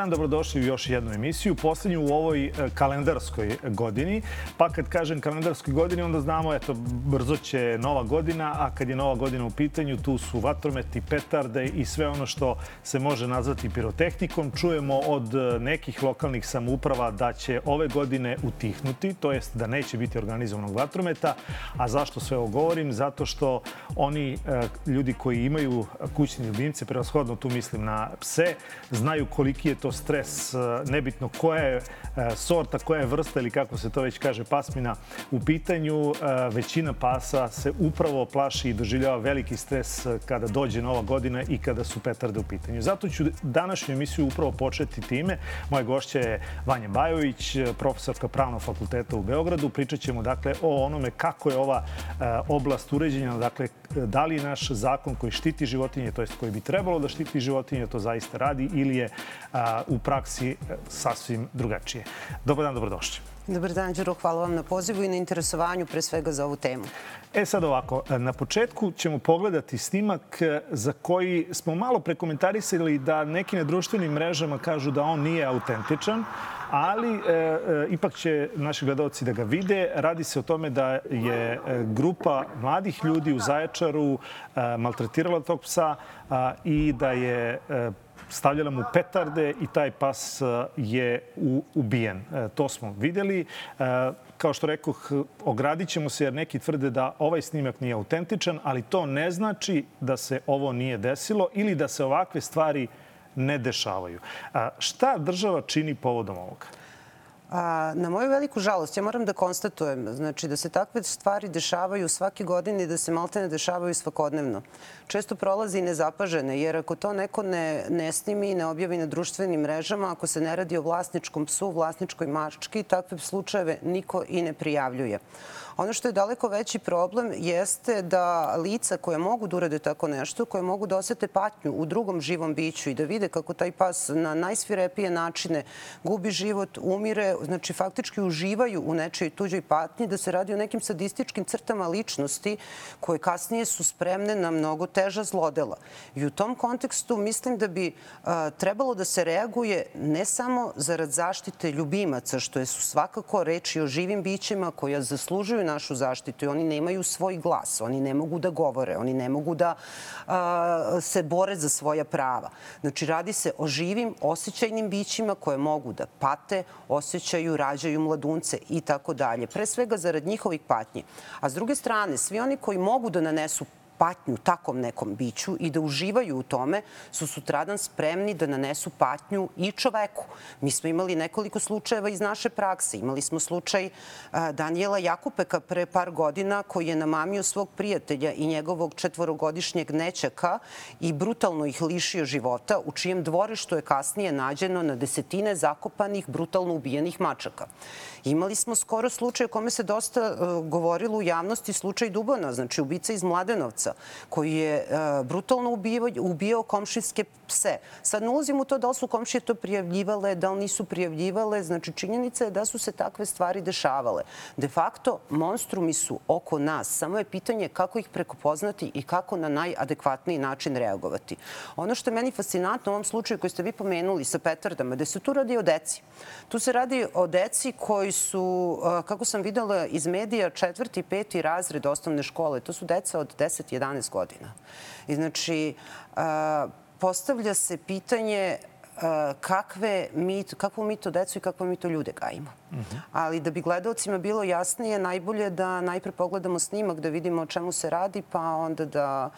Dan, dobrodošli u još jednu emisiju, poslednju u ovoj e, kalendarskoj godini. Pa kad kažem kalendarskoj godini, onda znamo, eto, brzo će nova godina, a kad je nova godina u pitanju, tu su vatrometi, petarde i sve ono što se može nazvati pirotehnikom. Čujemo od e, nekih lokalnih samouprava da će ove godine utihnuti, to jest da neće biti organizovanog vatrometa. A zašto sve ovo govorim? Zato što oni e, ljudi koji imaju kućni ljubimce, prevashodno tu mislim na pse, znaju koliki je to stres, e, nebitno koja je e, sorta, koja je vrsta ili kako se to već kaže pasmina u pitanju. Većina pasa se upravo plaši i doživljava veliki stres kada dođe nova godina i kada su petarde u pitanju. Zato ću današnju emisiju upravo početi time. Moja gošća je Vanja Bajović, profesorka Pravnog fakulteta u Beogradu. Pričat ćemo dakle o onome kako je ova oblast uređenja, dakle da li naš zakon koji štiti životinje, to jest koji bi trebalo da štiti životinje, to zaista radi ili je a, u praksi e, sasvim drugačije. Dobar dan, dobrodošli. Dobar dan, Đuro. Hvala vam na pozivu i na interesovanju, pre svega za ovu temu. E sad ovako, na početku ćemo pogledati snimak e, za koji smo malo prekomentarisali da neki na društvenim mrežama kažu da on nije autentičan, ali e, e, ipak će naši gledalci da ga vide. Radi se o tome da je e, grupa mladih ljudi u Zaječaru maltretirala tog psa i da je stavljala mu petarde i taj pas je ubijen. To smo videli. Kao što rekoh, ogradit ćemo se jer neki tvrde da ovaj snimak nije autentičan, ali to ne znači da se ovo nije desilo ili da se ovakve stvari ne dešavaju. A, šta država čini povodom ovoga? A, na moju veliku žalost, ja moram da konstatujem znači, da se takve stvari dešavaju svake godine i da se malte ne dešavaju svakodnevno. Često prolazi nezapažene, jer ako to neko ne, ne snimi i ne objavi na društvenim mrežama, ako se ne radi o vlasničkom psu, vlasničkoj mački, takve slučajeve niko i ne prijavljuje. Ono što je daleko veći problem jeste da lica koje mogu da urade tako nešto, koje mogu da osete patnju u drugom živom biću i da vide kako taj pas na najsvirepije načine gubi život, umire, znači faktički uživaju u nečoj tuđoj patnji, da se radi o nekim sadističkim crtama ličnosti koje kasnije su spremne na mnogo teža zlodela. I u tom kontekstu mislim da bi a, trebalo da se reaguje ne samo zarad zaštite ljubimaca, što je su svakako reči o živim bićima koja zaslužuju našu zaštitu i oni nemaju svoj glas, oni ne mogu da govore, oni ne mogu da a, se bore za svoja prava. Znači, radi se o živim, osjećajnim bićima koje mogu da pate, osjećaju, rađaju mladunce i tako dalje. Pre svega zarad njihovih patnji. A s druge strane, svi oni koji mogu da nanesu patnju takom nekom biću i da uživaju u tome, su sutradan spremni da nanesu patnju i čoveku. Mi smo imali nekoliko slučajeva iz naše prakse. Imali smo slučaj Danijela Jakupeka pre par godina koji je namamio svog prijatelja i njegovog četvorogodišnjeg nećaka i brutalno ih lišio života, u čijem dvorištu je kasnije nađeno na desetine zakopanih, brutalno ubijenih mačaka. Imali smo skoro slučaj o kome se dosta uh, govorilo u javnosti, slučaj Dubana, znači ubica iz Mladenovca, koji je uh, brutalno ubio, ubio komšinske pse. Sad ne ulazim u to da li su komšije to prijavljivale, da li nisu prijavljivale. Znači, činjenica je da su se takve stvari dešavale. De facto, monstrumi su oko nas. Samo je pitanje kako ih prekopoznati i kako na najadekvatniji način reagovati. Ono što je meni fascinantno u ovom slučaju koji ste vi pomenuli sa petardama, da se tu radi o deci. Tu se radi o deci koji koji su, kako sam videla iz medija, četvrti peti razred osnovne škole. To su deca od 10-11 godina. I znači, postavlja se pitanje kakve mi, kakvu mi to decu i kakvu mi to ljude gajimo. Uh mhm. -huh. Ali da bi gledalcima bilo jasnije, najbolje da najpre pogledamo snimak, da vidimo o čemu se radi, pa onda da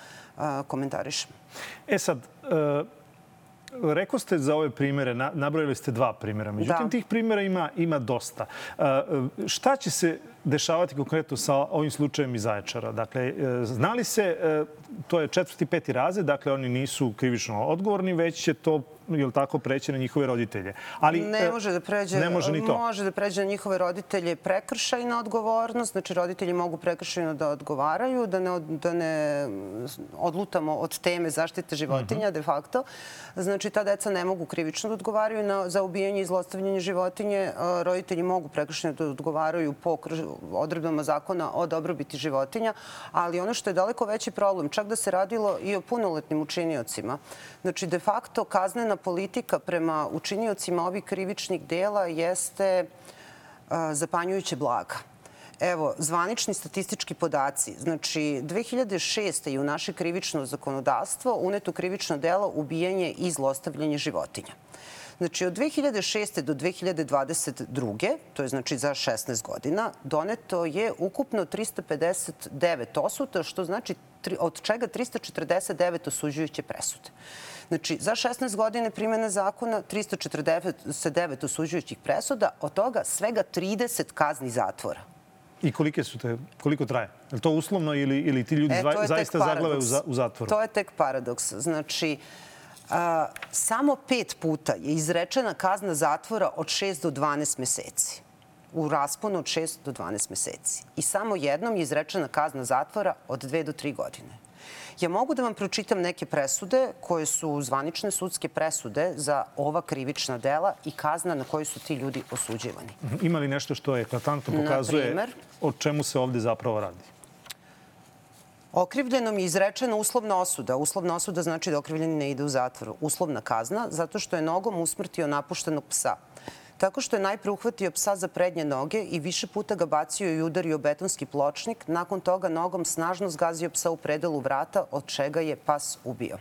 komentarišemo. E sad, uh Rekao ste za ove primere, nabrojili ste dva primera. Međutim, da. tih primera ima, ima dosta. Šta će se dešavati konkretno sa ovim slučajem iz Zaječara? Dakle, e, znali se, e, to je četvrti, peti razred, dakle oni nisu krivično odgovorni, već će to je li tako, preći na njihove roditelje. Ali, ne e, može da pređe, ne može ni to. Može da pređe na njihove roditelje prekršajna odgovornost. Znači, roditelji mogu prekršajno da odgovaraju, da ne, da ne odlutamo od teme zaštite životinja, mhm. -huh. de facto. Znači, ta deca ne mogu krivično da odgovaraju na, za ubijanje i zlostavljanje životinje. Roditelji mogu prekršajno da odgovaraju po odredbama zakona o dobrobiti životinja, ali ono što je daleko veći problem, čak da se radilo i o punoletnim učiniocima. Znači, de facto, kaznena službena politika prema učiniocima ovih krivičnih dela jeste zapanjujuće blaga. Evo, zvanični statistički podaci. Znači, 2006. je u naše krivično zakonodavstvo uneto krivično delo ubijanje i zlostavljanje životinja. Znači, od 2006. do 2022. to je znači za 16 godina, doneto je ukupno 359 osuda, što znači od čega 349 osuđujuće presude. Znači, za 16 godine primjene zakona 349 osuđujućih presuda, od toga svega 30 kazni zatvora. I kolike su te, koliko traje? Je to uslovno ili, ili ti ljudi e, zaista zaglave u, u zatvoru? To je tek paradoks. Znači, a, samo pet puta je izrečena kazna zatvora od 6 do 12 meseci u rasponu od 6 do 12 meseci. I samo jednom je izrečena kazna zatvora od 2 do 3 godine. Ja mogu da vam pročitam neke presude koje su zvanične sudske presude za ova krivična dela i kazna na koju su ti ljudi osuđivani. Mhm. Ima li nešto što je eklatantno pokazuje primer, o čemu se ovde zapravo radi? Okrivljenom je izrečena uslovna osuda. Uslovna osuda znači da okrivljeni ne ide u zatvor. Uslovna kazna zato što je nogom usmrtio napuštenog psa tako što je najpre uhvatio psa za prednje noge i više puta ga bacio i udario betonski pločnik. Nakon toga nogom snažno zgazio psa u predelu vrata, od čega je pas ubio.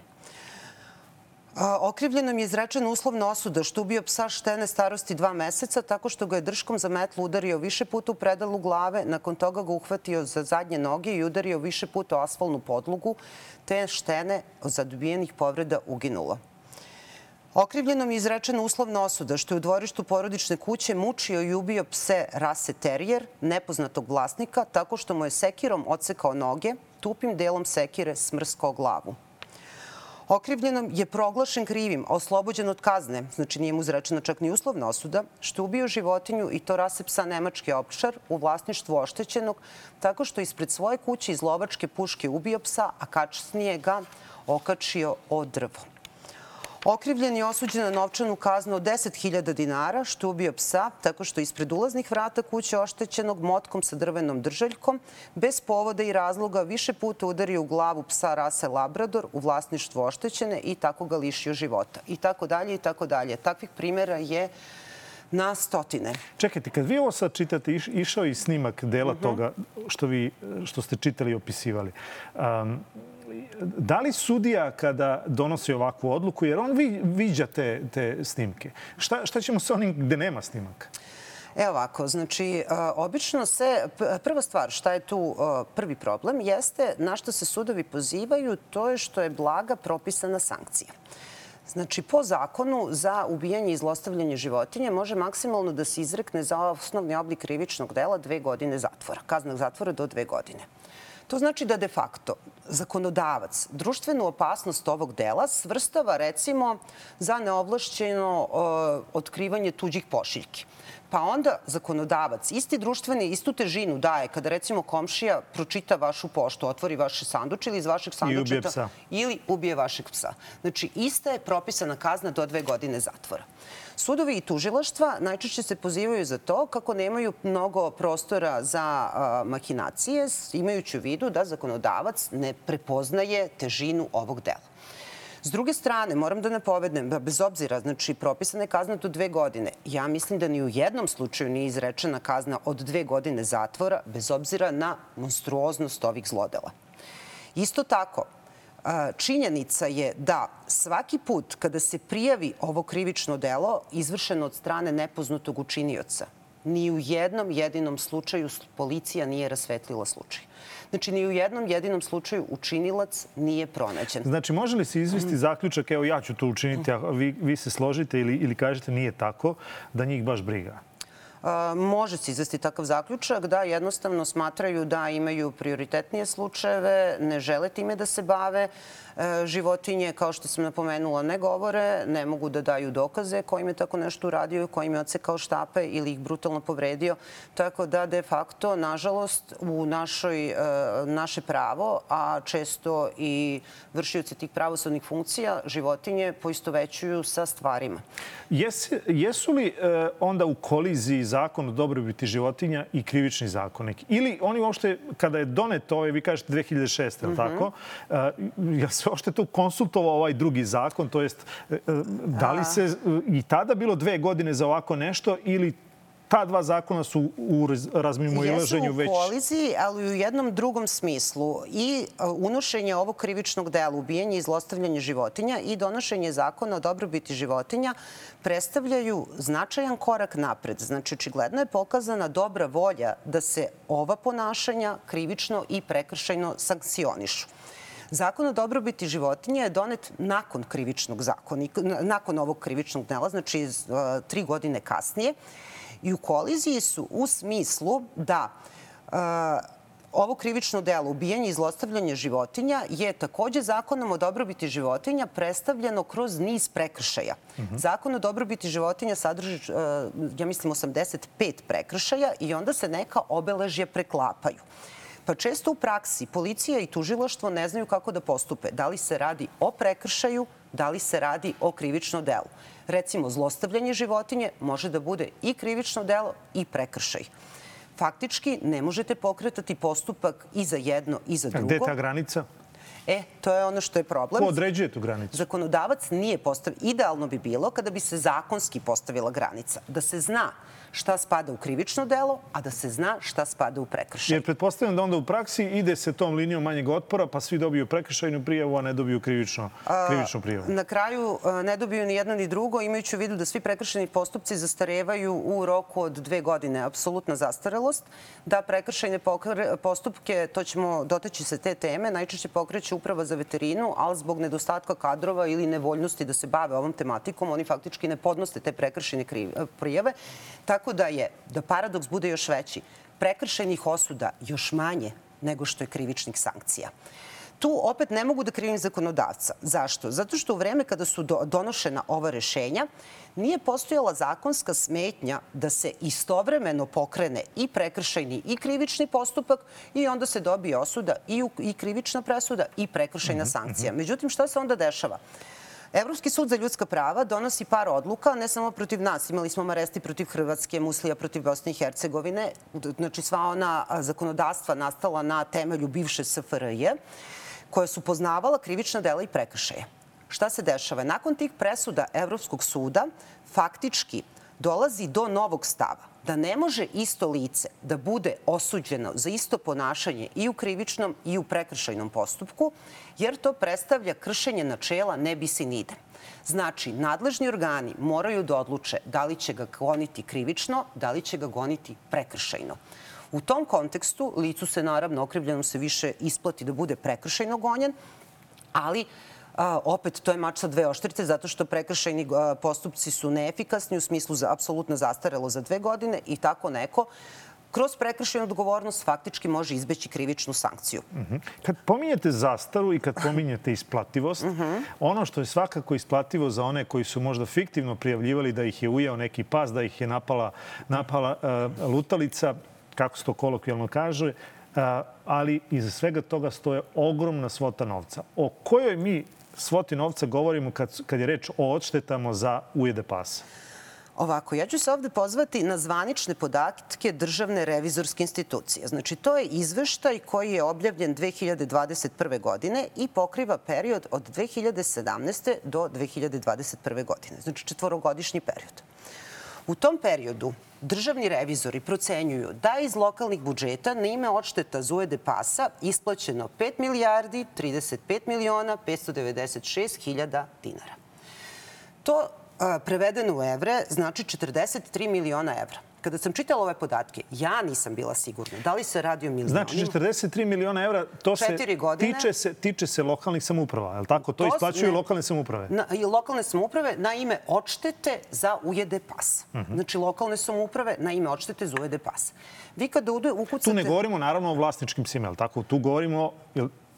Okrivljenom je izrečena uslovna osuda što ubio psa štene starosti dva meseca tako što ga je drškom za metlu udario više puta u predelu glave, nakon toga ga uhvatio za zadnje noge i udario više puta o asfalnu podlogu, te štene od zadobijenih povreda uginulo. Okrivljenom je izrečena uslovna osuda što je u dvorištu porodične kuće mučio i ubio pse rase terijer, nepoznatog vlasnika, tako što mu je sekirom odsekao noge, tupim delom sekire smrskao glavu. Okrivljenom je proglašen krivim, oslobođen od kazne, znači nije mu izrečena čak ni uslovna osuda, što ubio životinju i to rase psa nemački opšar u vlasništvu oštećenog, tako što ispred svoje kuće iz lovačke puške ubio psa, a kačsnije ga okačio o drvo. Okrivljen je osuđen na novčanu kaznu od 10.000 dinara što ubio psa tako što ispred ulaznih vrata kuće oštećenog motkom sa drvenom držaljkom bez povoda i razloga više puta udario u glavu psa rase Labrador u vlasništvu oštećene i tako ga lišio života. I tako dalje i tako dalje. Takvih primjera je na stotine. Čekajte, kad vi ovo sad čitate, iš, išao i snimak dela uh mhm. -huh. toga što, vi, što ste čitali i opisivali. Um, da li sudija kada donosi ovakvu odluku, jer on vi, viđa te, te snimke, šta, šta ćemo sa onim gde nema snimaka? Evo ovako, znači, obično se, prva stvar, šta je tu prvi problem, jeste na što se sudovi pozivaju, to je što je blaga propisana sankcija. Znači, po zakonu za ubijanje i zlostavljanje životinje može maksimalno da se izrekne za osnovni oblik krivičnog dela dve godine zatvora, kaznog zatvora do dve godine. To znači da de facto zakonodavac društvenu opasnost ovog dela svrstava recimo za neovlašćeno uh, otkrivanje tuđih pošiljki. Pa onda zakonodavac isti društveni, istu težinu daje kada recimo komšija pročita vašu poštu, otvori vaše sanduče ili iz vašeg sandučeta ili ubije vašeg psa. Znači, ista je propisana kazna do dve godine zatvora. Sudovi i tužilaštva najčešće se pozivaju za to kako nemaju mnogo prostora za a, mahinacije, imajući u vidu da zakonodavac ne prepoznaje težinu ovog dela. S druge strane, moram da napovednem bez obzira, znači, propisana je kazna do dve godine. Ja mislim da ni u jednom slučaju nije izrečena kazna od dve godine zatvora, bez obzira na monstruoznost ovih zlodela. Isto tako, činjenica je da svaki put kada se prijavi ovo krivično delo izvršeno od strane nepoznatog učinioca, ni u jednom jedinom slučaju policija nije rasvetlila slučaj. Znači, ni u jednom jedinom slučaju učinilac nije pronađen. Znači, može li se izvesti zaključak, evo ja ću to učiniti, a vi, vi se složite ili, ili kažete nije tako, da njih baš briga? Može se izvesti takav zaključak da jednostavno smatraju da imaju prioritetnije slučajeve, ne žele time da se bave. E, životinje, kao što sam napomenula, ne govore, ne mogu da daju dokaze kojim je tako nešto uradio, kojim je ocekao štape ili ih brutalno povredio. Tako da, de facto, nažalost, u našoj, e, naše pravo, a često i vršioci tih pravosodnih funkcija, životinje poistovećuju sa stvarima. Jes, jesu li e, onda u koliziji zakon o dobrobiti životinja i krivični zakonik. Ili oni uopšte, kada je donet ovaj, vi kažete 2006. Mm -hmm. tako? Ja se uopšte tu konsultovao ovaj drugi zakon, to jest da li se i tada bilo dve godine za ovako nešto ili ta dva zakona su u razmimo ilaženju već... Jesu u koliziji, ali u jednom drugom smislu. I e, unošenje ovog krivičnog dela, ubijanje i zlostavljanje životinja i donošenje zakona o dobrobiti životinja predstavljaju značajan korak napred. Znači, očigledno je pokazana dobra volja da se ova ponašanja krivično i prekršajno sankcionišu. Zakon o dobrobiti životinja je donet nakon krivičnog zakonika, nakon ovog krivičnog dela, znači e, tri godine kasnije i u koliziji su u smislu da uh, ovo krivično delo, ubijanje i zlostavljanje životinja, je takođe zakonom o dobrobiti životinja predstavljeno kroz niz prekršaja. Mm -hmm. Zakon o dobrobiti životinja sadrži, uh, ja mislim, 85 prekršaja i onda se neka obeležje preklapaju. Pa često u praksi policija i tužiloštvo ne znaju kako da postupe. Da li se radi o prekršaju, da li se radi o krivično delu. Recimo, zlostavljanje životinje može da bude i krivično delo i prekršaj. Faktički ne možete pokretati postupak i za jedno i za drugo. Gde je ta granica? E, to je ono što je problem. Ko određuje tu granicu? Zakonodavac nije postavio. Idealno bi bilo kada bi se zakonski postavila granica. Da se zna šta spada u krivično delo, a da se zna šta spada u prekršaj. Jer pretpostavljam da onda u praksi ide se tom linijom manjeg otpora, pa svi dobiju prekršajnu prijavu, a ne dobiju krivično, krivičnu prijavu. Na kraju ne dobiju ni jedno ni drugo, imajući u vidu da svi prekršajni postupci zastarevaju u roku od dve godine. Apsolutna zastarelost. Da prekršajne postupke, to ćemo dotaći se te teme, najčešće pokreće uprava za veterinu, ali zbog nedostatka kadrova ili nevoljnosti da se bave ovom tematikom, oni faktički ne podnoste te prekršajne prijave. Tako Tako da je, da paradoks bude još veći, prekršenih osuda još manje nego što je krivičnih sankcija. Tu opet ne mogu da krivim zakonodavca. Zašto? Zato što u vreme kada su donošena ova rešenja nije postojala zakonska smetnja da se istovremeno pokrene i prekršajni i krivični postupak i onda se dobije osuda i, i krivična presuda i prekršajna mhm, sankcija. Mhm. Međutim, šta se onda dešava? Evropski sud za ljudska prava donosi par odluka, ne samo protiv nas. Imali smo Maresti protiv Hrvatske, Muslija protiv Bosne i Hercegovine. Znači sva ona zakonodavstva nastala na temelju bivše SFRJ, koje su poznavala krivična dela i prekršaje. Šta se dešava? Nakon tih presuda Evropskog suda faktički dolazi do novog stava da ne može isto lice da bude osuđeno za isto ponašanje i u krivičnom i u prekršajnom postupku, jer to predstavlja kršenje načela ne bi si nide. Znači, nadležni organi moraju da odluče da li će ga goniti krivično, da li će ga goniti prekršajno. U tom kontekstu licu se naravno okrivljenom se više isplati da bude prekršajno gonjen, ali A, opet, to je mač sa dve oštrice, zato što prekršajni postupci su neefikasni u smislu za apsolutno zastarelo za dve godine i tako neko kroz prekršajnu odgovornost faktički može izbeći krivičnu sankciju. Uh mhm. -huh. Kad pominjete zastaru i kad pominjete isplativost, uh mhm. -huh. ono što je svakako isplativo za one koji su možda fiktivno prijavljivali da ih je ujeo neki pas, da ih je napala, napala uh, lutalica, kako se to kolokvijalno kaže, uh, ali iza svega toga stoje ogromna svota novca. O kojoj mi svoti novca govorimo kad, kad je reč o odštetama za ujede pasa? Ovako, ja ću se ovde pozvati na zvanične podatke Državne revizorske institucije. Znači, to je izveštaj koji je objavljen 2021. godine i pokriva period od 2017. do 2021. godine. Znači, četvorogodišnji period. U tom periodu državni revizori procenjuju da iz lokalnih budžeta na ime odšteta za ujede pasa isplaćeno 5 milijardi 35 miliona 596 hiljada dinara. To prevedeno u evre znači 43 miliona evra. Kada sam čitala ove podatke, ja nisam bila sigurna da li se radi o milionima. Znači 43 miliona evra, to se godine, tiče, se, tiče se lokalnih samouprava, je li tako? To, to isplaćuju ne, lokalne samouprave. Na, I lokalne samouprave na ime odštete za ujede pasa. Uh mhm. -huh. Znači lokalne samouprave na ime odštete za ujede pasa. Vi kada ukucate... Tu ne govorimo naravno o vlasničkim svima, je li tako? Tu govorimo...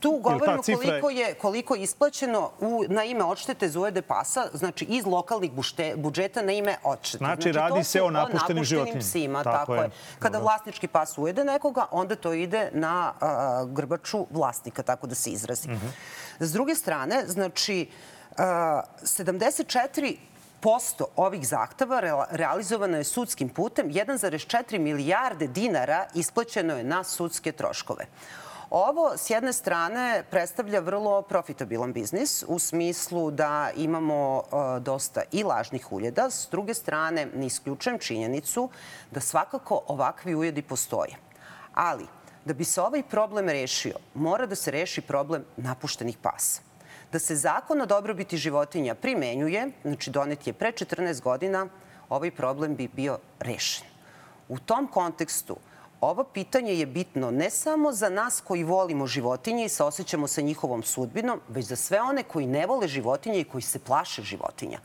Tu govorimo koliko je, koliko je isplaćeno u, na ime odštete za ujede pasa, znači iz lokalnih bušte, budžeta na ime odštete. Znači, znači radi se o napuštenim životinjima. psima, tako, tako je. je. Kada Dobro. vlasnički pas ujede nekoga, onda to ide na a, grbaču vlasnika, tako da se izrazi. Mhm. -huh. S druge strane, znači, a, 74 posto ovih zahteva realizovano je sudskim putem, 1,4 milijarde dinara isplaćeno je na sudske troškove. Ovo, s jedne strane, predstavlja vrlo profitabilan biznis u smislu da imamo uh, dosta i lažnih uljeda. S druge strane, ne isključujem činjenicu da svakako ovakvi ujedi postoje. Ali, da bi se ovaj problem rešio, mora da se reši problem napuštenih pasa da se zakon o dobrobiti životinja primenjuje, znači donet je pre 14 godina, ovaj problem bi bio rešen. U tom kontekstu ovo pitanje je bitno ne samo za nas koji volimo životinje i se osjećamo sa njihovom sudbinom, već za sve one koji ne vole životinje i koji se plaše životinja.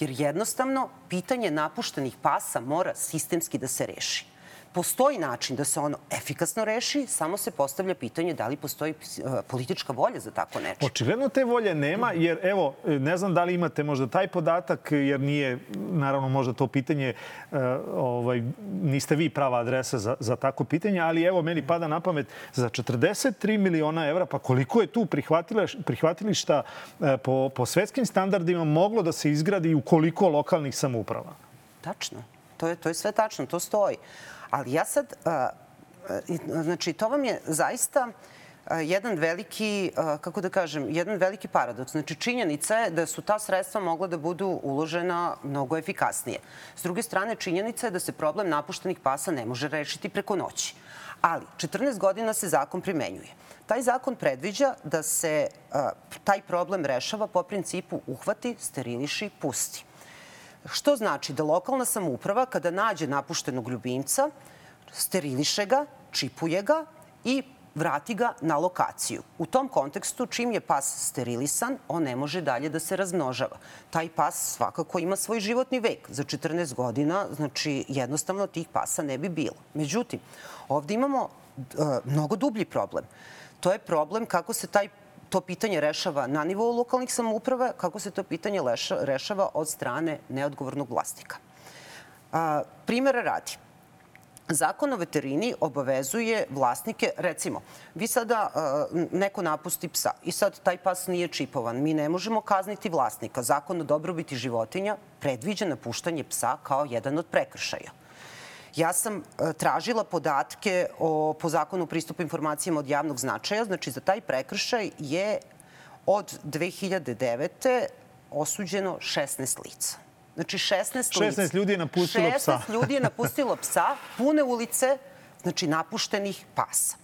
Jer jednostavno pitanje napuštenih pasa mora sistemski da se reši postoji način da se ono efikasno reši, samo se postavlja pitanje da li postoji e, politička volja za tako nešto. Očigledno te volje nema, jer evo, ne znam da li imate možda taj podatak, jer nije, naravno, možda to pitanje, e, ovaj, niste vi prava adresa za, za tako pitanje, ali evo, meni pada na pamet za 43 miliona evra, pa koliko je tu prihvatilišta po, po svetskim standardima moglo da se izgradi u koliko lokalnih samouprava? Tačno. To je, to je sve tačno, to stoji. Ali ja sad, znači to vam je zaista jedan veliki, kako da kažem, jedan veliki paradoks. Znači, činjenica je da su ta sredstva mogla da budu uložena mnogo efikasnije. S druge strane, činjenica je da se problem napuštenih pasa ne može rešiti preko noći. Ali, 14 godina se zakon primenjuje. Taj zakon predviđa da se taj problem rešava po principu uhvati, steriliši, pusti. Što znači da lokalna samouprava kada nađe napuštenog ljubimca, steriliše ga, čipuje ga i vrati ga na lokaciju. U tom kontekstu, čim je pas sterilisan, on ne može dalje da se razmnožava. Taj pas svakako ima svoj životni vek. Za 14 godina, znači, jednostavno tih pasa ne bi bilo. Međutim, ovde imamo uh, mnogo dublji problem. To je problem kako se taj to pitanje rešava na nivou lokalnih samouprava, kako se to pitanje rešava od strane neodgovornog vlasnika. A, radi. Zakon o veterini obavezuje vlasnike, recimo, vi sada neko napusti psa i sad taj pas nije čipovan. Mi ne možemo kazniti vlasnika. Zakon o dobrobiti životinja predviđa napuštanje psa kao jedan od prekršaja. Ja sam e, tražila podatke o, po zakonu pristupu informacijama od javnog značaja. Znači, za taj prekršaj je od 2009. osuđeno 16 lica. Znači, 16 lica. 16 ljudi je napustilo 16 psa. 16 ljudi je napustilo psa, pune ulice, znači napuštenih pasa.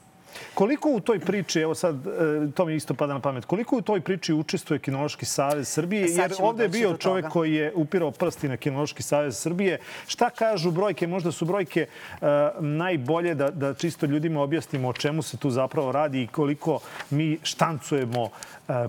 Koliko u toj priči, evo sad, e, to mi isto pada na pamet, koliko u toj priči učestvuje Kinološki savez Srbije? Jer ovde je bio čovek toga. koji je upirao prsti na Kinološki savez Srbije. Šta kažu brojke? Možda su brojke uh, najbolje da, da čisto ljudima objasnimo o čemu se tu zapravo radi i koliko mi štancujemo uh,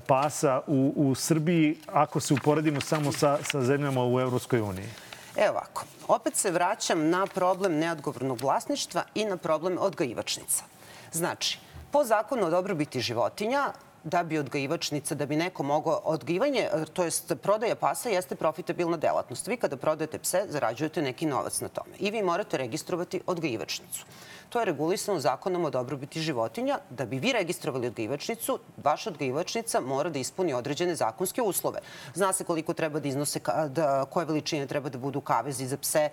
pasa u, u Srbiji ako se uporedimo samo sa, sa zemljama u Evropskoj uniji. Evo ovako, opet se vraćam na problem neodgovornog vlasništva i na problem odgajivačnica. Znači, po zakonu o dobrobiti životinja, da bi odgajivačnica, da bi neko mogao odgajivanje, to jest prodaja pasa jeste profitabilna delatnost. Vi kada prodajete pse, zarađujete neki novac na tome. I vi morate registrovati odgajivačnicu. To je regulisano zakonom o dobrobiti životinja. Da bi vi registrovali odgajivačnicu, vaša odgajivačnica mora da ispuni određene zakonske uslove. Zna se koliko treba da iznose, da, koje veličine treba da budu kavezi za pse,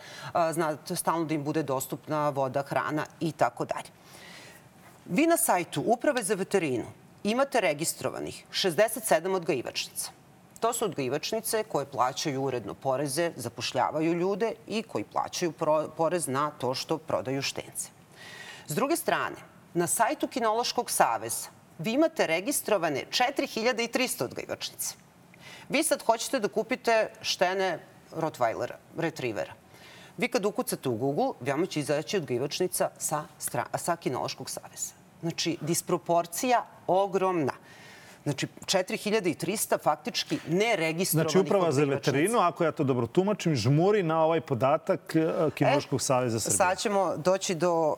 zna stalno da im bude dostupna voda, hrana i tako dalje. Vi na sajtu Uprave za veterinu imate registrovanih 67 odgajivačnica. To su odgajivačnice koje plaćaju uredno poreze, zapošljavaju ljude i koji plaćaju porez na to što prodaju štence. S druge strane, na sajtu Kinološkog saveza vi imate registrovane 4300 odgajivačnice. Vi sad hoćete da kupite štene Rottweilera, retrivera. Vi kad ukucate u Google, vama će izaći odgajivačnica sa, sa Kinološkog saveza. Znači, disproporcija ogromna. Znači, 4300 faktički neregistrovanih Znači, uprava za veterinu, ako ja to dobro tumačim, žmuri na ovaj podatak e, Kinološkog e, saveza Srbije. Sad ćemo doći do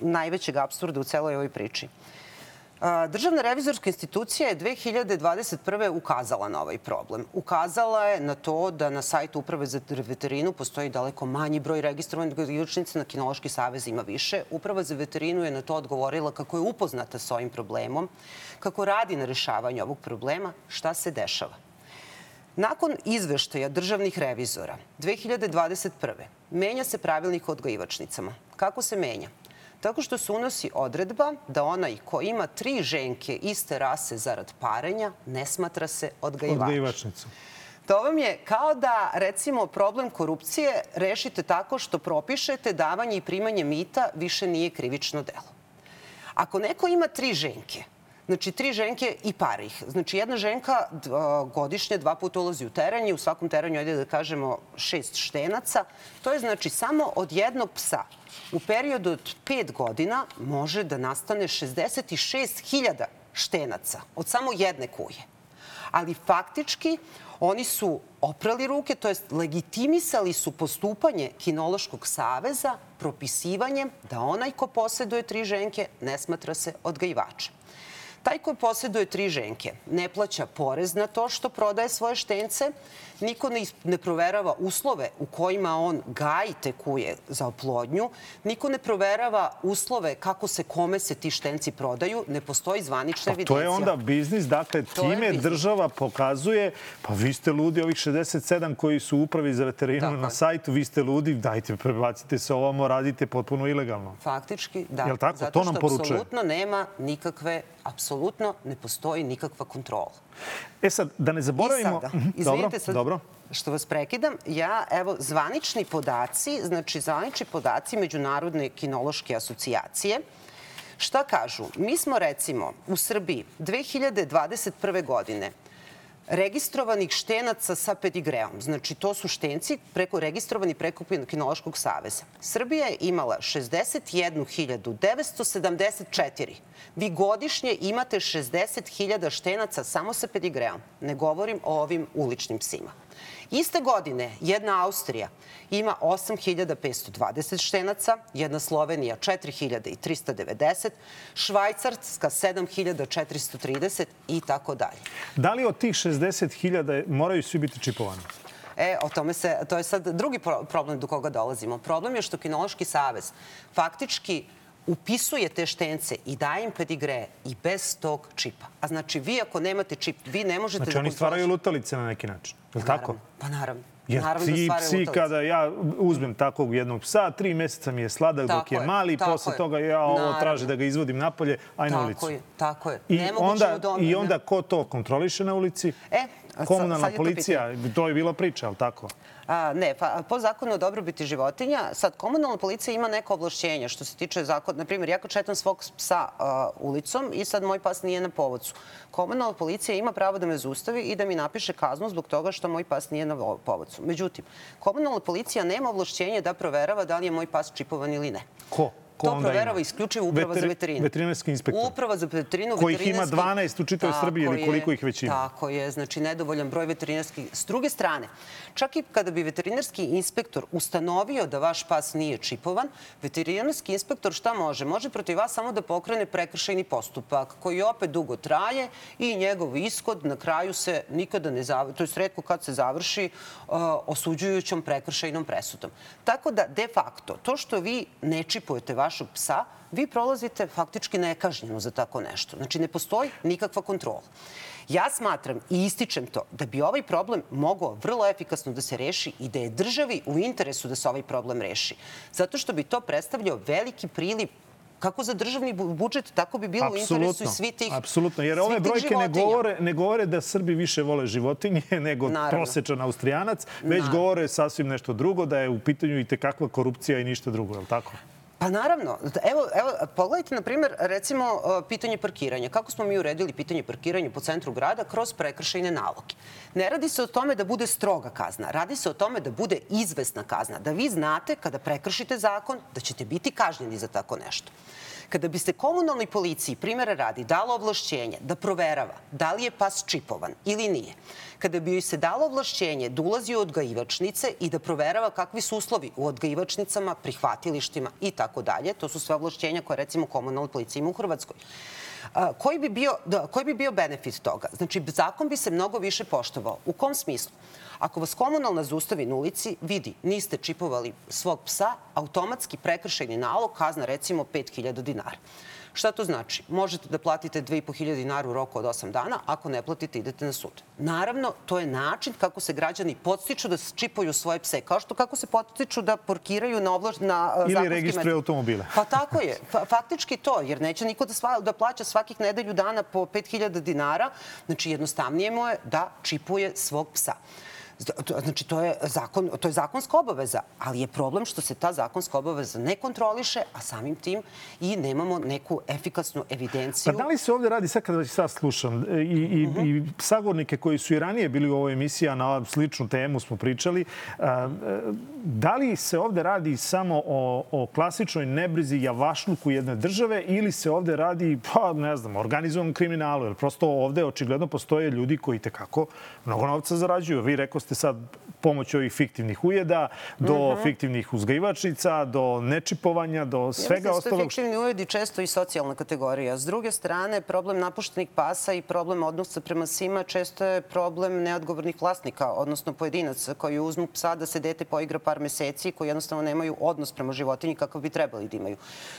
najvećeg absurda u celoj ovoj priči. Državna revizorska institucija je 2021. ukazala na ovaj problem. Ukazala je na to da na sajtu Uprave za veterinu postoji daleko manji broj registrovanih odgajivačnica, na Kinološki savez ima više. Uprava za veterinu je na to odgovorila kako je upoznata sa ovim problemom, kako radi na rešavanju ovog problema, šta se dešava. Nakon izveštaja državnih revizora 2021. menja se pravilnik o odgajivačnicama. Kako se menja? Tako što se unosi odredba da onaj ko ima tri ženke iste rase zarad parenja ne smatra se odgajivačem. Odgajivačnica. To vam je kao da, recimo, problem korupcije rešite tako što propišete davanje i primanje mita više nije krivično delo. Ako neko ima tri ženke, Znači, tri ženke i par ih. Znači, jedna ženka godišnje dva puta ulazi u teren i u svakom teranju, ajde da kažemo, šest štenaca. To je znači samo od jednog psa u periodu od pet godina može da nastane 66.000 štenaca od samo jedne kuje. Ali faktički oni su oprali ruke, to jest legitimisali su postupanje Kinološkog saveza propisivanjem da onaj ko posjeduje tri ženke ne smatra se odgajivačem. Taj koji posjeduje tri ženke ne plaća porez na to što prodaje svoje štence, niko ne, ne proverava uslove u kojima on gaji te kuje za oplodnju, niko ne proverava uslove kako se kome se ti štenci prodaju, ne postoji zvanična evidencija. To je onda biznis, dakle, time država pokazuje, pa vi ste ludi, ovih 67 koji su upravi za veterinu na sajtu, vi ste ludi, dajte, prebacite se ovamo, radite potpuno ilegalno. Faktički, da. Jel tako? Zato to nam poručuje. Zato što apsolutno nema nikakve, apsolutno ne postoji nikakva kontrola. E sad, da ne zaboravimo... I sada, mhm, izvinite sad, dobro. što vas prekidam, ja, evo, zvanični podaci, znači zvanični podaci Međunarodne kinološke asocijacije, šta kažu? Mi smo, recimo, u Srbiji 2021. godine registrovanih štenaca sa pedigreom. Znači, to su štenci preko registrovani preko Kinološkog saveza. Srbija je imala 61.974. Vi godišnje imate 60.000 štenaca samo sa pedigreom. Ne govorim o ovim uličnim psima. Iste godine jedna Austrija ima 8.520 štenaca, jedna Slovenija 4.390, Švajcarska 7.430 i tako dalje. Da li od tih 60.000 moraju svi biti čipovani? E, o tome se, to je sad drugi problem do koga dolazimo. Problem je što Kinološki savez faktički upisuje te štence i daje im pedigre i bez tog čipa. A znači, vi ako nemate čip, vi ne možete znači, da... Znači, oni stvaraju lutalice na neki način. Je li tako? Pa naravno. Jer naravno ti da psi, kada ja uzmem takvog jednog psa, tri meseca mi je sladak tako dok je, je mali, posle je. toga ja ovo naravno. traže da ga izvodim napolje, aj na ulicu. Tako je, tako je. I onda, I onda ko to kontroliše na ulici? E, Komunalna policija, to je bila priča, ali tako? A, ne, pa po zakonu o dobrobiti životinja, sad komunalna policija ima neko ovlašćenje što se tiče zakona. Na primjer, ja četam svog psa a, ulicom i sad moj pas nije na povodcu. Komunalna policija ima pravo da me zustavi i da mi napiše kaznu zbog toga što moj pas nije na povodcu. Međutim, komunalna policija nema ovlašćenje da proverava da li je moj pas čipovan ili ne. Ko? Ko to proverava isključivo uprava za veterinu. Veterinarski inspektor. Uprava za veterinu. Kojih ima 12 u čitavoj Srbiji ili koliko ih već ima. Tako je, znači nedovoljan broj veterinarskih. S druge strane, čak i kada bi veterinarski inspektor ustanovio da vaš pas nije čipovan, veterinarski inspektor šta može? Može protiv vas samo da pokrene prekršajni postupak koji opet dugo traje i njegov ishod na kraju se nikada ne završi, to je redko kad se završi uh, osuđujućom prekršajnom presudom. Tako da, de facto, to što vi ne čipujete vašog psa, vi prolazite faktički nekažnjeno za tako nešto. Znači, ne postoji nikakva kontrola. Ja smatram i ističem to da bi ovaj problem mogao vrlo efikasno da se reši i da je državi u interesu da se ovaj problem reši. Zato što bi to predstavljao veliki priliv kako za državni budžet, tako bi bilo Absolutno. u interesu i svi tih Apsolutno, jer ove brojke ne govore, ne govore da Srbi više vole životinje nego Naravno. prosečan Austrijanac, već Naravno. govore sasvim nešto drugo, da je u pitanju i tekakva korupcija i ništa drugo, je li tako? Pa naravno. Evo, evo pogledajte, na primjer, recimo, pitanje parkiranja. Kako smo mi uredili pitanje parkiranja po centru grada kroz prekršajne naloge? Ne radi se o tome da bude stroga kazna. Radi se o tome da bude izvesna kazna. Da vi znate kada prekršite zakon da ćete biti kažnjeni za tako nešto. Kada bi se komunalnoj policiji, primjera radi, dalo ovlašćenje da proverava da li je pas čipovan ili nije, kada bi joj se dalo ovlašćenje da ulazi u odgajivačnice i da proverava kakvi su uslovi u odgajivačnicama, prihvatilištima i tako dalje, to su sve ovlašćenja koje recimo komunalna policija ima u Hrvatskoj. Koji bi, bio, da, koji bi bio benefit toga? Znači, zakon bi se mnogo više poštovao. U kom smislu? Ako vas komunalna zaustavi na ulici, vidi, niste čipovali svog psa, automatski prekršajni nalog, kazna recimo 5000 dinara. Šta to znači? Možete da platite 2500 dinara u roku od 8 dana, ako ne platite idete na sud. Naravno, to je način kako se građani podstiču da čipuju svoje pse, kao što kako se podstiču da porkiraju na oblaž na Ili registruju automobile. Pa tako je. Fa faktički to, jer neće niko da, sva, da plaća svakih nedelju dana po 5000 dinara. Znači, jednostavnije mu je da čipuje svog psa. Znači, to je, zakon, to je zakonska obaveza, ali je problem što se ta zakonska obaveza ne kontroliše, a samim tim i nemamo neku efikasnu evidenciju. Pa da li se ovde radi, sad kada već sad slušam, i, i, uh -huh. i sagornike koji su i ranije bili u ovoj emisiji, a na sličnu temu smo pričali, a, da li se ovde radi samo o, o klasičnoj nebrizi javašluku jedne države ili se ovde radi, pa ne znam, organizovanom kriminalu, jer prosto ovde očigledno postoje ljudi koji tekako mnogo novca zarađuju. Vi rekao ste sad pomoć ovih fiktivnih ujeda, do uh mhm. -huh. fiktivnih uzgajivačnica, do nečipovanja, do svega ja ostalog. Ja fiktivni ujedi često i socijalna kategorija. S druge strane, problem napuštenih pasa i problem odnosa prema svima često je problem neodgovornih vlasnika, odnosno pojedinaca koji uzmu psa da se dete poigra par meseci koji jednostavno nemaju odnos prema životinji kakav bi trebali da imaju.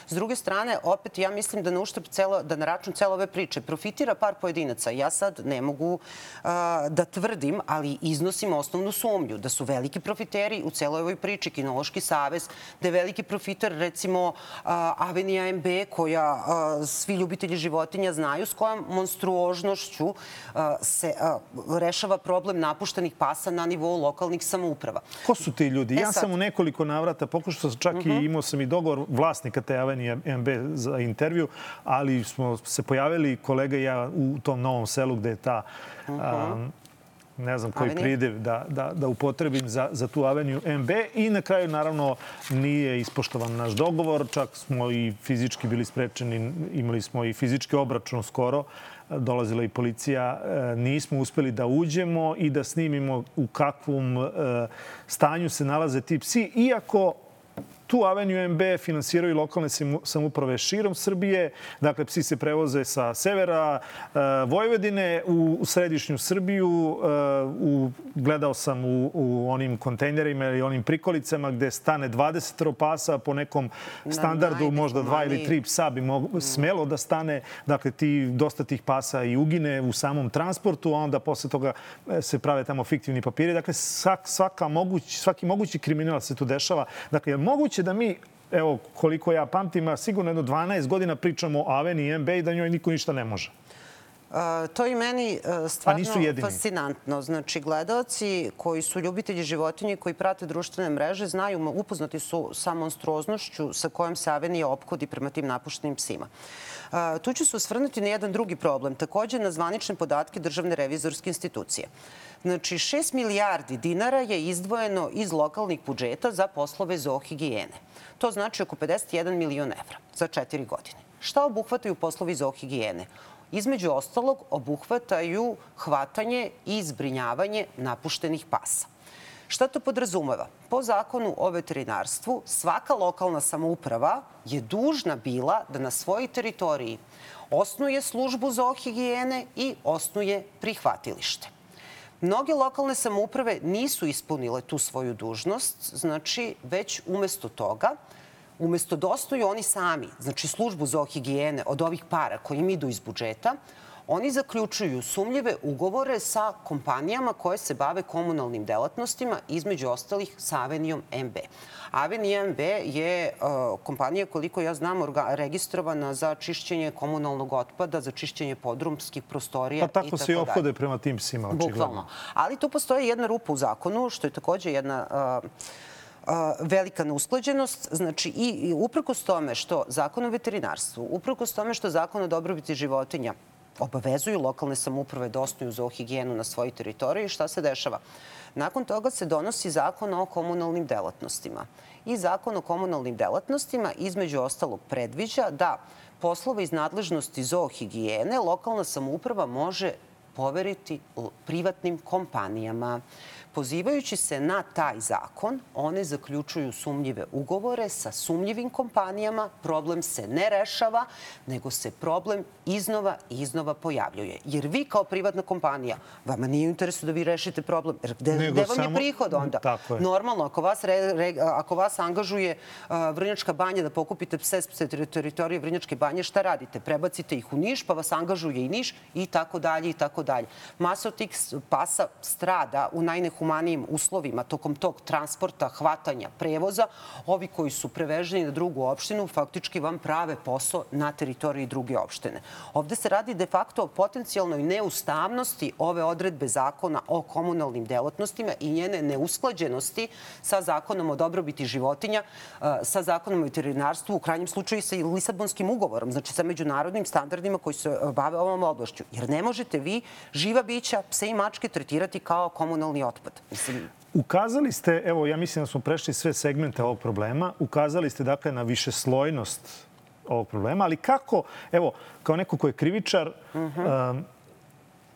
S druge strane, opet ja mislim da na uštrb celo, da na račun cele ove priče profitira par pojedinaca. Ja sad ne mogu uh, da tvrdim, ali iznosim osnovnu sumnju da su veliki profiteri u celoj ovoj priči, Kinološki savez, da je veliki profiter recimo Avenija MB koja svi ljubitelji životinja znaju s kojom monstruožnošću se rešava problem napuštenih pasa na nivou lokalnih samouprava. Ko su ti ljudi? E ja sad... sam u nekoliko navrata pokušao sam čak uh -huh. i mhm. imao sam i dogovor vlasnika te Avenije MB za intervju, ali smo se pojavili kolega i ja u tom novom selu gde je ta uh -huh. um, ne znam koji pridev da, da, da upotrebim za, za tu aveniju MB i na kraju naravno nije ispoštovan naš dogovor, čak smo i fizički bili sprečeni, imali smo i fizički obračun skoro, dolazila i policija, e, nismo uspeli da uđemo i da snimimo u kakvom e, stanju se nalaze ti psi, iako tu Aveniju MB finansiraju lokalne samuprave širom Srbije. Dakle, psi se prevoze sa severa e, Vojvodine u, središnju Srbiju. E, u, gledao sam u, u onim kontejnerima ili onim prikolicama gde stane 20 pasa po nekom standardu, možda dva ili tri psa bi mogo, smelo da stane. Dakle, ti, dosta tih pasa i ugine u samom transportu, a onda posle toga e, se prave tamo fiktivni papiri. Dakle, svak, svaka moguć, svaki mogući kriminal se tu dešava. Dakle, je moguće da mi evo, koliko ja pamtim, sigurno jedno 12 godina pričamo o Aveni i MB i da njoj niko ništa ne može. To i meni uh, stvarno fascinantno. Znači, gledalci koji su ljubitelji životinje, koji prate društvene mreže, znaju, upoznati su sa monstruoznošću sa kojom se Avenija opkodi prema tim napuštenim psima. Tu ću se osvrnuti na jedan drugi problem, takođe na zvanične podatke Državne revizorske institucije. Znači, 6 milijardi dinara je izdvojeno iz lokalnih budžeta za poslove zoohigijene. To znači oko 51 milion evra za četiri godine. Šta obuhvataju poslovi zoohigijene? Između ostalog, obuhvataju hvatanje i zbrinjavanje napuštenih pasa. Šta to podrazumeva? Po zakonu o veterinarstvu svaka lokalna samouprava je dužna bila da na svojoj teritoriji osnuje službu zoohigijene i osnuje prihvatilište. Mnoge lokalne samouprave nisu ispunile tu svoju dužnost, znači već umesto toga, umesto da osnuju oni sami, znači službu za higijene od ovih para koji im idu iz budžeta, oni zaključuju sumljive ugovore sa kompanijama koje se bave komunalnim delatnostima, između ostalih sa Avenijom MB. Aveni MB je uh, kompanija, koliko ja znam, registrovana za čišćenje komunalnog otpada, za čišćenje podrumskih prostorija. Pa tako se i opode prema tim psima, očigledno. Bukvalno. Ali tu postoji jedna rupa u zakonu, što je takođe jedna uh, velika neusklađenost. Znači, i, i uprkos tome što zakon o veterinarstvu, uprkos tome što zakon o dobrobiti životinja obavezuju lokalne samuprave da osnuju zoohigijenu na svojoj teritoriji, šta se dešava? Nakon toga se donosi zakon o komunalnim delatnostima. I zakon o komunalnim delatnostima između ostalog predviđa da poslove iz nadležnosti zoohigijene lokalna samouprava može poveriti privatnim kompanijama. Pozivajući se na taj zakon, one zaključuju sumnjive ugovore sa sumnjivim kompanijama, problem se ne rešava, nego se problem iznova i iznova pojavljuje. Jer vi kao privatna kompanija, vama nije u interesu da vi rešite problem. Jer gde, nego gde vam samo... je prihod onda? Normalno, ako vas, re, re, ako vas angažuje uh, Vrnjačka banja da pokupite pse s teritorije Vrnjačke banje, šta radite? Prebacite ih u Niš, pa vas angažuje i Niš i tako dalje i tako dalje. Masa tih pasa strada u najnehu humanijim uslovima tokom tog transporta, hvatanja, prevoza, ovi koji su preveženi na drugu opštinu faktički vam prave posao na teritoriji druge opštine. Ovde se radi de facto o potencijalnoj neustavnosti ove odredbe zakona o komunalnim delatnostima i njene neusklađenosti sa zakonom o dobrobiti životinja, e, sa zakonom o veterinarstvu, u krajnjem slučaju i sa Lisabonskim ugovorom, znači sa međunarodnim standardima koji se bave ovom oblašću. Jer ne možete vi živa bića, pse i mačke tretirati kao komunalni otpad. Mislim, Ukazali ste, evo, ja mislim da smo prešli sve segmente ovog problema, ukazali ste, dakle, na višeslojnost ovog problema, ali kako, evo, kao neko ko je krivičar, uh -huh. um,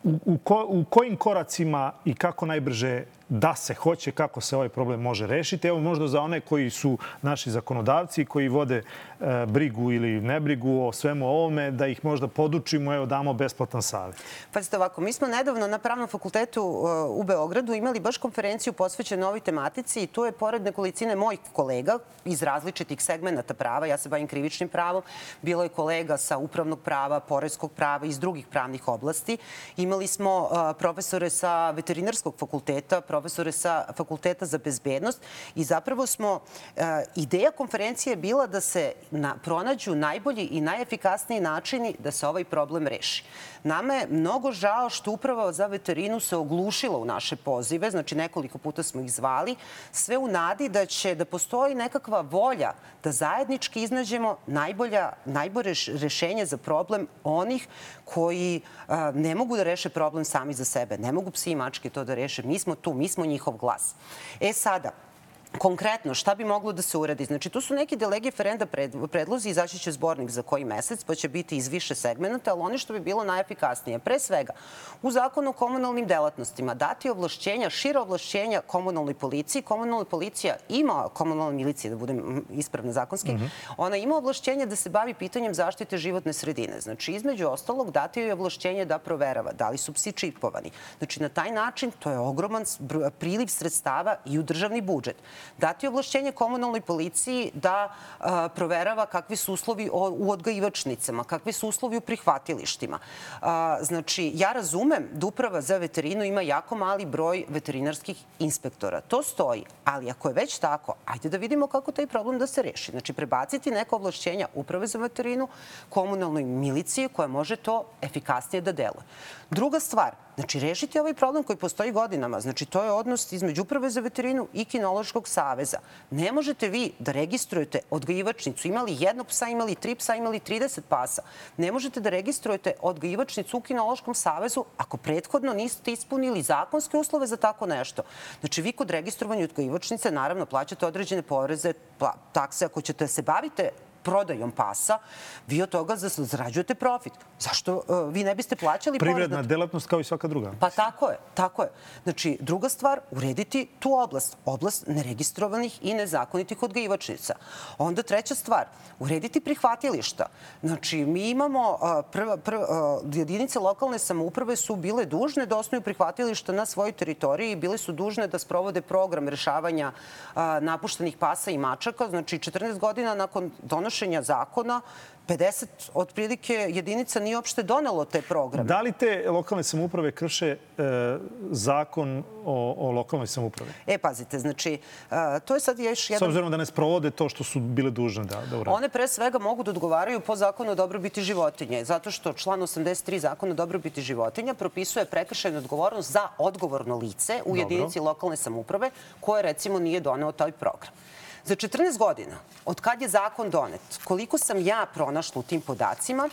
u, u, ko, u kojim koracima i kako najbrže da se hoće kako se ovaj problem može rešiti. Evo možda za one koji su naši zakonodavci, koji vode e, brigu ili nebrigu o svemu ovome, da ih možda podučimo, evo damo besplatan savjet. Pazite ovako, mi smo nedavno na Pravnom fakultetu e, u Beogradu imali baš konferenciju posvećenu ovoj tematici i tu je pored nekolicine mojih kolega iz različitih segmenta prava, ja se bavim krivičnim pravom, bilo je kolega sa upravnog prava, porezkog prava iz drugih pravnih oblasti. Imali smo e, profesore sa veterinarskog fakulteta, profesore sa Fakulteta za bezbednost i zapravo smo, e, ideja konferencije je bila da se na, pronađu najbolji i najefikasniji načini da se ovaj problem reši. Nama je mnogo žao što uprava za veterinu se oglušila u naše pozive, znači nekoliko puta smo ih zvali, sve u nadi da će da postoji nekakva volja da zajednički iznađemo najbolja, najbolje rešenje za problem onih koji a, ne mogu da reše problem sami za sebe. Ne mogu psi i mačke to da reše. Mi smo tu, mi smo njihov glas. E sada, Konkretno, šta bi moglo da se uradi? Znači, tu su neki delege ferenda predlozi, izaći će zbornik za koji mesec, pa će biti iz više segmenta, ali oni što bi bilo najefikasnije. Pre svega, u zakonu o komunalnim delatnostima dati ovlašćenja, šira ovlašćenja komunalnoj policiji. Komunalna policija ima, komunalna milicija, da budem ispravna zakonski, mm -hmm. ona ima ovlašćenje da se bavi pitanjem zaštite životne sredine. Znači, između ostalog, dati joj ovlašćenje da proverava da li su psi čipovani. Znači, na taj način to je ogroman priliv sredstava i u državni budžet dati ovlašćenje komunalnoj policiji da a, proverava kakvi su uslovi u odgajivačnicama, kakvi su uslovi u prihvatilištima. A, znači, ja razumem da uprava za veterinu ima jako mali broj veterinarskih inspektora. To stoji, ali ako je već tako, ajde da vidimo kako taj problem da se reši. Znači, prebaciti neka ovlašćenja uprave za veterinu komunalnoj miliciji koja može to efikasnije da deluje. Druga stvar, znači rešiti ovaj problem koji postoji godinama. Znači to je odnos između Uprave za veterinu i Kinološkog saveza. Ne možete vi da registrujete odgajivačnicu. Imali jednog psa, imali tri psa, imali 30 pasa. Ne možete da registrujete odgajivačnicu u Kinološkom savezu ako prethodno niste ispunili zakonske uslove za tako nešto. Znači vi kod registrovanja odgajivačnice naravno plaćate određene poreze, takse ako ćete da se bavite prodajom pasa, vi od toga zarađujete profit. Zašto uh, vi ne biste plaćali porez? Privredna delatnost kao i svaka druga. Pa tako je, tako je. Znači, druga stvar, urediti tu oblast. Oblast neregistrovanih i nezakonitih odgajivačnica. Onda treća stvar, urediti prihvatilišta. Znači, mi imamo, uh, prva, prva, uh, jedinice lokalne samouprave su bile dužne da osnuju prihvatilišta na svojoj teritoriji i bile su dužne da sprovode program rešavanja napuštenih pasa i mačaka. Znači, 14 godina nakon donošenja donošenja zakona 50 otprilike jedinica nije uopšte donelo te programe. Da li te lokalne samouprave krše e, zakon o, o lokalnoj samoupravi? E, pazite, znači, e, to je sad još jedan... S obzirom da ne sprovode to što su bile dužne da, da urade. One pre svega mogu da odgovaraju po zakonu o dobrobiti životinje, zato što član 83 zakona o dobrobiti životinja propisuje prekršajnu odgovornost za odgovorno lice u Dobro. jedinici lokalne samouprave koje recimo nije doneo taj program. Za 14 godina, od kad je zakon donet, koliko sam ja pronašla u tim podacima,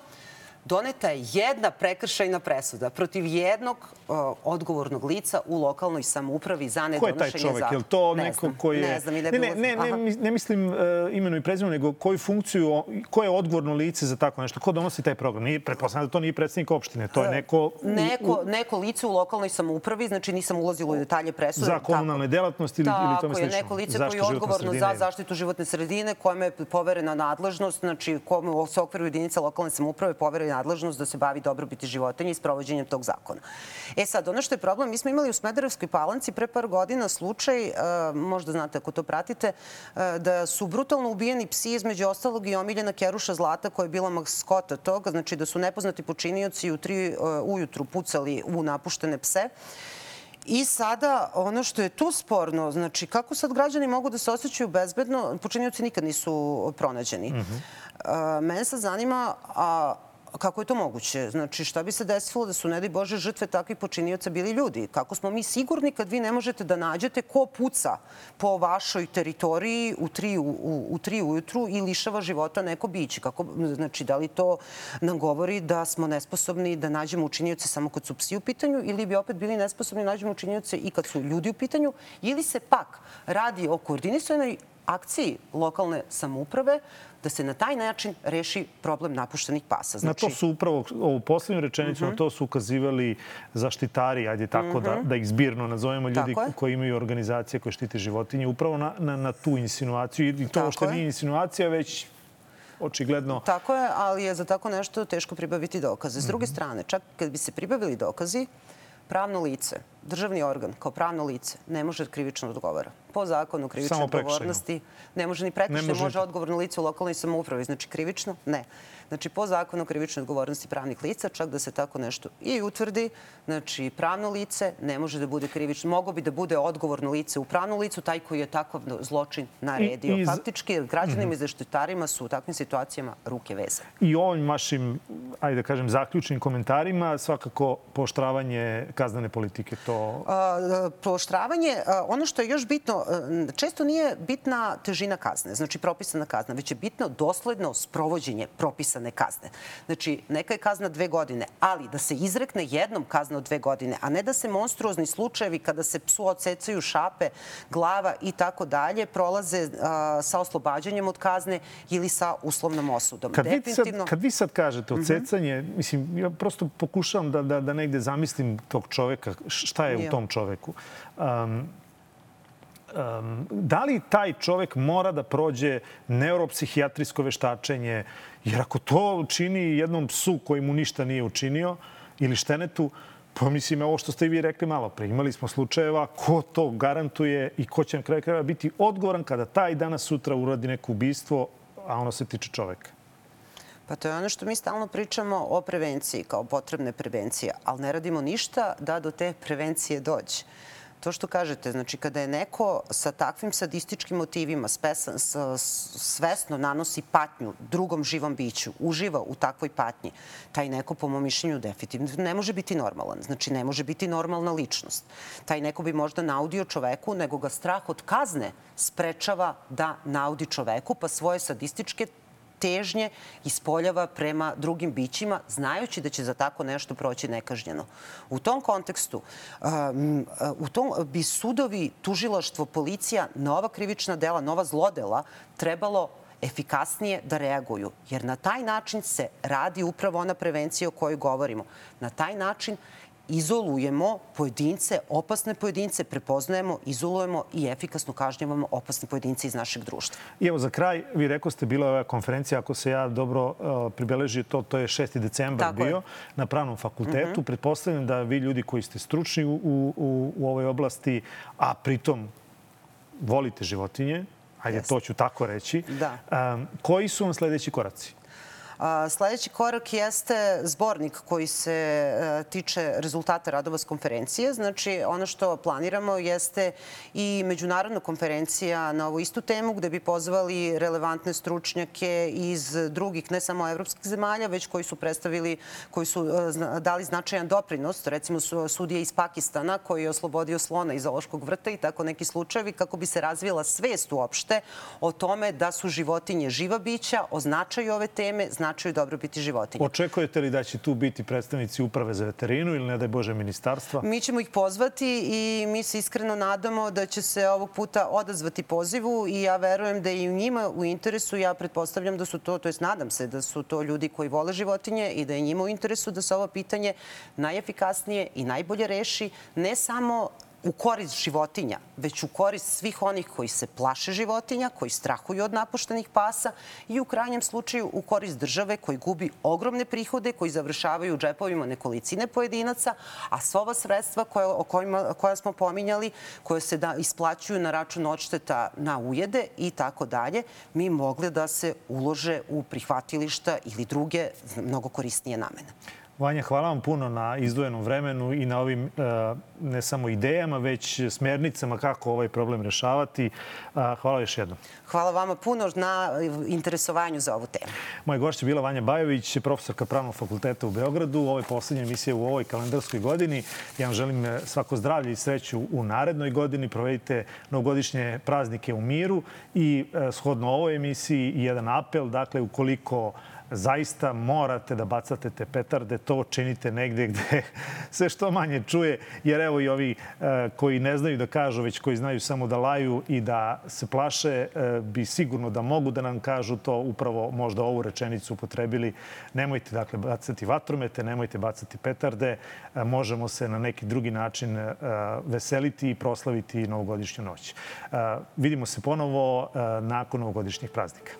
doneta je jedna prekršajna presuda protiv jednog uh, odgovornog lica u lokalnoj samoupravi za nedonošenje zakona. Ko je taj čovek? Je li to ne neko koji je... Ne znam, ne, ne, ne, ne, ne, ne mislim uh, imenu i prezimenu, nego koju funkciju, ko je odgovorno lice za tako nešto? Ko donosi taj program? Nije, pretpostavljam da to nije predsednik opštine, to je neko... Neko, neko lice u lokalnoj samoupravi, znači nisam ulazila u detalje presude. Za komunalne delatnosti ili, ili tome slično? Tako je, neko lice koje je odgovorno za zaštitu životne sredine, kojome je poverena nadležnost, znači kome se okviru jedinica lokalne samouprave poverena nadležnost da se bavi dobrobiti životinja i sprovođenjem tog zakona. E sad, ono što je problem, mi smo imali u Smederevskoj palanci pre par godina slučaj, možda znate ako to pratite, da su brutalno ubijeni psi između ostalog i omiljena Keruša Zlata koja je bila maskota toga, znači da su nepoznati počinioci u tri ujutru pucali u napuštene pse. I sada, ono što je tu sporno, znači kako sad građani mogu da se osjećaju bezbedno, počinioci nikad nisu pronađeni. Mm -hmm. Mene sad zanima, a kako je to moguće? Znači, šta bi se desilo da su, ne daj Bože, žrtve takvih počinioca bili ljudi? Kako smo mi sigurni kad vi ne možete da nađete ko puca po vašoj teritoriji u tri, u, u tri ujutru i lišava života neko biće? Kako, znači, da li to nam govori da smo nesposobni da nađemo učinioce samo kad su psi u pitanju ili bi opet bili nesposobni da nađemo učinioce i kad su ljudi u pitanju? Ili se pak radi o koordinisanoj akciji lokalne samouprave da se na taj način reši problem napuštenih pasa. Znači... Na to znači- su upravo, ovu poslednju rečenicu, uh -huh. na mhm. to su ukazivali zaštitari, ajde tako uh -huh. da, mhm. da ih zbirno nazovemo, ljudi koji imaju organizacije koje štite životinje, upravo na, na, na tu insinuaciju. I to što nije insinuacija, već očigledno... Tako je, ali je za tako nešto teško pribaviti dokaze. S druge mhm. strane, čak kad bi se pribavili dokazi, pravno lice, državni organ kao pravno lice ne može krivično da odgovara. Po zakonu krivične odgovornosti ne može ni prekršaj, može... može odgovorno lice u lokalnoj samoupravi. Znači krivično? Ne. Znači, po zakonu o krivičnoj odgovornosti pravnih lica, čak da se tako nešto i utvrdi, znači, pravno lice ne može da bude krivično. Mogo bi da bude odgovorno lice u pravnom licu, taj koji je takav zločin naredio. I, i... Faktički, građanima -hmm. i zaštitarima su u takvim situacijama ruke veze. I ovim vašim, ajde da kažem, zaključnim komentarima, svakako poštravanje kaznane politike, to... A, pooštravanje, a, ono što je još bitno, često nije bitna težina kazne, znači propisana kazna, već je bitno dosledno sprovođenje propisa propisane kazne. Znači, neka je kazna dve godine, ali da se izrekne jednom kazna od dve godine, a ne da se monstruozni slučajevi kada se psu odsecaju šape, glava i tako dalje prolaze a, sa oslobađanjem od kazne ili sa uslovnom osudom. Kad, Definitivno... vi, sad, kad vi sad kažete mhm. odsecanje, mm -hmm. mislim, ja prosto pokušavam da, da, da negde zamislim tog čoveka, šta je u tom čoveku. Um, um, da li taj čovek mora da prođe neuropsihijatrijsko veštačenje? Jer ako to čini jednom psu koji mu ništa nije učinio ili štenetu, Pa mislim, ovo što ste i vi rekli malo pre, imali smo slučajeva ko to garantuje i ko će na kraju krajeva biti odgovoran kada taj danas sutra uradi neko ubistvo, a ono se tiče čoveka. Pa to je ono što mi stalno pričamo o prevenciji kao potrebne prevencije, ali ne radimo ništa da do te prevencije dođe to što kažete, znači kada je neko sa takvim sadističkim motivima spesan, svesno nanosi patnju drugom živom biću, uživa u takvoj patnji, taj neko, po mom mišljenju, definitivno ne može biti normalan. Znači, ne može biti normalna ličnost. Taj neko bi možda naudio čoveku, nego ga strah od kazne sprečava da naudi čoveku, pa svoje sadističke težnje ispoljava prema drugim bićima, znajući da će za tako nešto proći nekažnjeno. U tom kontekstu, u tom bi sudovi, tužilaštvo, policija, nova krivična dela, nova zlodela trebalo efikasnije da reaguju. Jer na taj način se radi upravo ona prevencija o kojoj govorimo. Na taj način izolujemo pojedince, opasne pojedince, prepoznajemo, izolujemo i efikasno kažnjavamo opasne pojedince iz našeg društva. I evo za kraj, vi rekao ste bila ova konferencija, ako se ja dobro uh, pribeležio to, to je 6. decembar Tako bio je. na pravnom fakultetu. Mm -hmm. Pretpostavljam da vi ljudi koji ste stručni u, u, u ovoj oblasti, a pritom volite životinje, ajde yes. to ću tako reći, da. um, koji su vam sledeći koraci? A, sledeći korak jeste zbornik koji se e, tiče rezultata radova s konferencije. Znači, ono što planiramo jeste i međunarodna konferencija na ovu istu temu gde bi pozvali relevantne stručnjake iz drugih, ne samo evropskih zemalja, već koji su predstavili, koji su e, dali značajan doprinos, recimo sudije iz Pakistana koji je oslobodio slona iz Ološkog vrta i tako neki slučajevi kako bi se razvila svest uopšte o tome da su životinje živa bića, o značaju ove teme, značaju dobrobiti životinja. Očekujete li da će tu biti predstavnici uprave za veterinu ili ne daj Bože ministarstva? Mi ćemo ih pozvati i mi se iskreno nadamo da će se ovog puta odazvati pozivu i ja verujem da je i u njima u interesu, ja pretpostavljam da su to, to jest nadam se da su to ljudi koji vole životinje i da je njima u interesu da se ovo pitanje najefikasnije i najbolje reši, ne samo u korist životinja, već u korist svih onih koji se plaše životinja, koji strahuju od napuštenih pasa i u krajnjem slučaju u korist države koji gubi ogromne prihode, koji završavaju u džepovima nekolicine pojedinaca, a sva ova sredstva koja, o kojima, koja smo pominjali, koje se da, isplaćuju na račun odšteta na ujede i tako dalje, mi mogle da se ulože u prihvatilišta ili druge mnogo korisnije namene. Vanja, hvala vam puno na izdvojenom vremenu i na ovim e, ne samo idejama, već smernicama kako ovaj problem rešavati. Hvala još jednom. Hvala vama puno na interesovanju za ovu temu. Moja gošća je bila Vanja Bajović, profesorka Pravnog fakulteta u Beogradu. Ovo je poslednja emisija u ovoj kalendarskoj godini. Ja vam želim e, svako zdravlje i sreću u narednoj godini. Provedite novogodišnje praznike u miru i e, shodno ovoj emisiji jedan apel. Dakle, ukoliko zaista morate da bacate te petarde, to činite negde gde se što manje čuje, jer evo i ovi e, koji ne znaju da kažu, već koji znaju samo da laju i da se plaše, e, bi sigurno da mogu da nam kažu to upravo možda ovu rečenicu upotrebili. Nemojte dakle bacati vatromete, nemojte bacati petarde, e, možemo se na neki drugi način veseliti i proslaviti novogodišnju noć. Vidimo se ponovo nakon novogodišnjih praznika.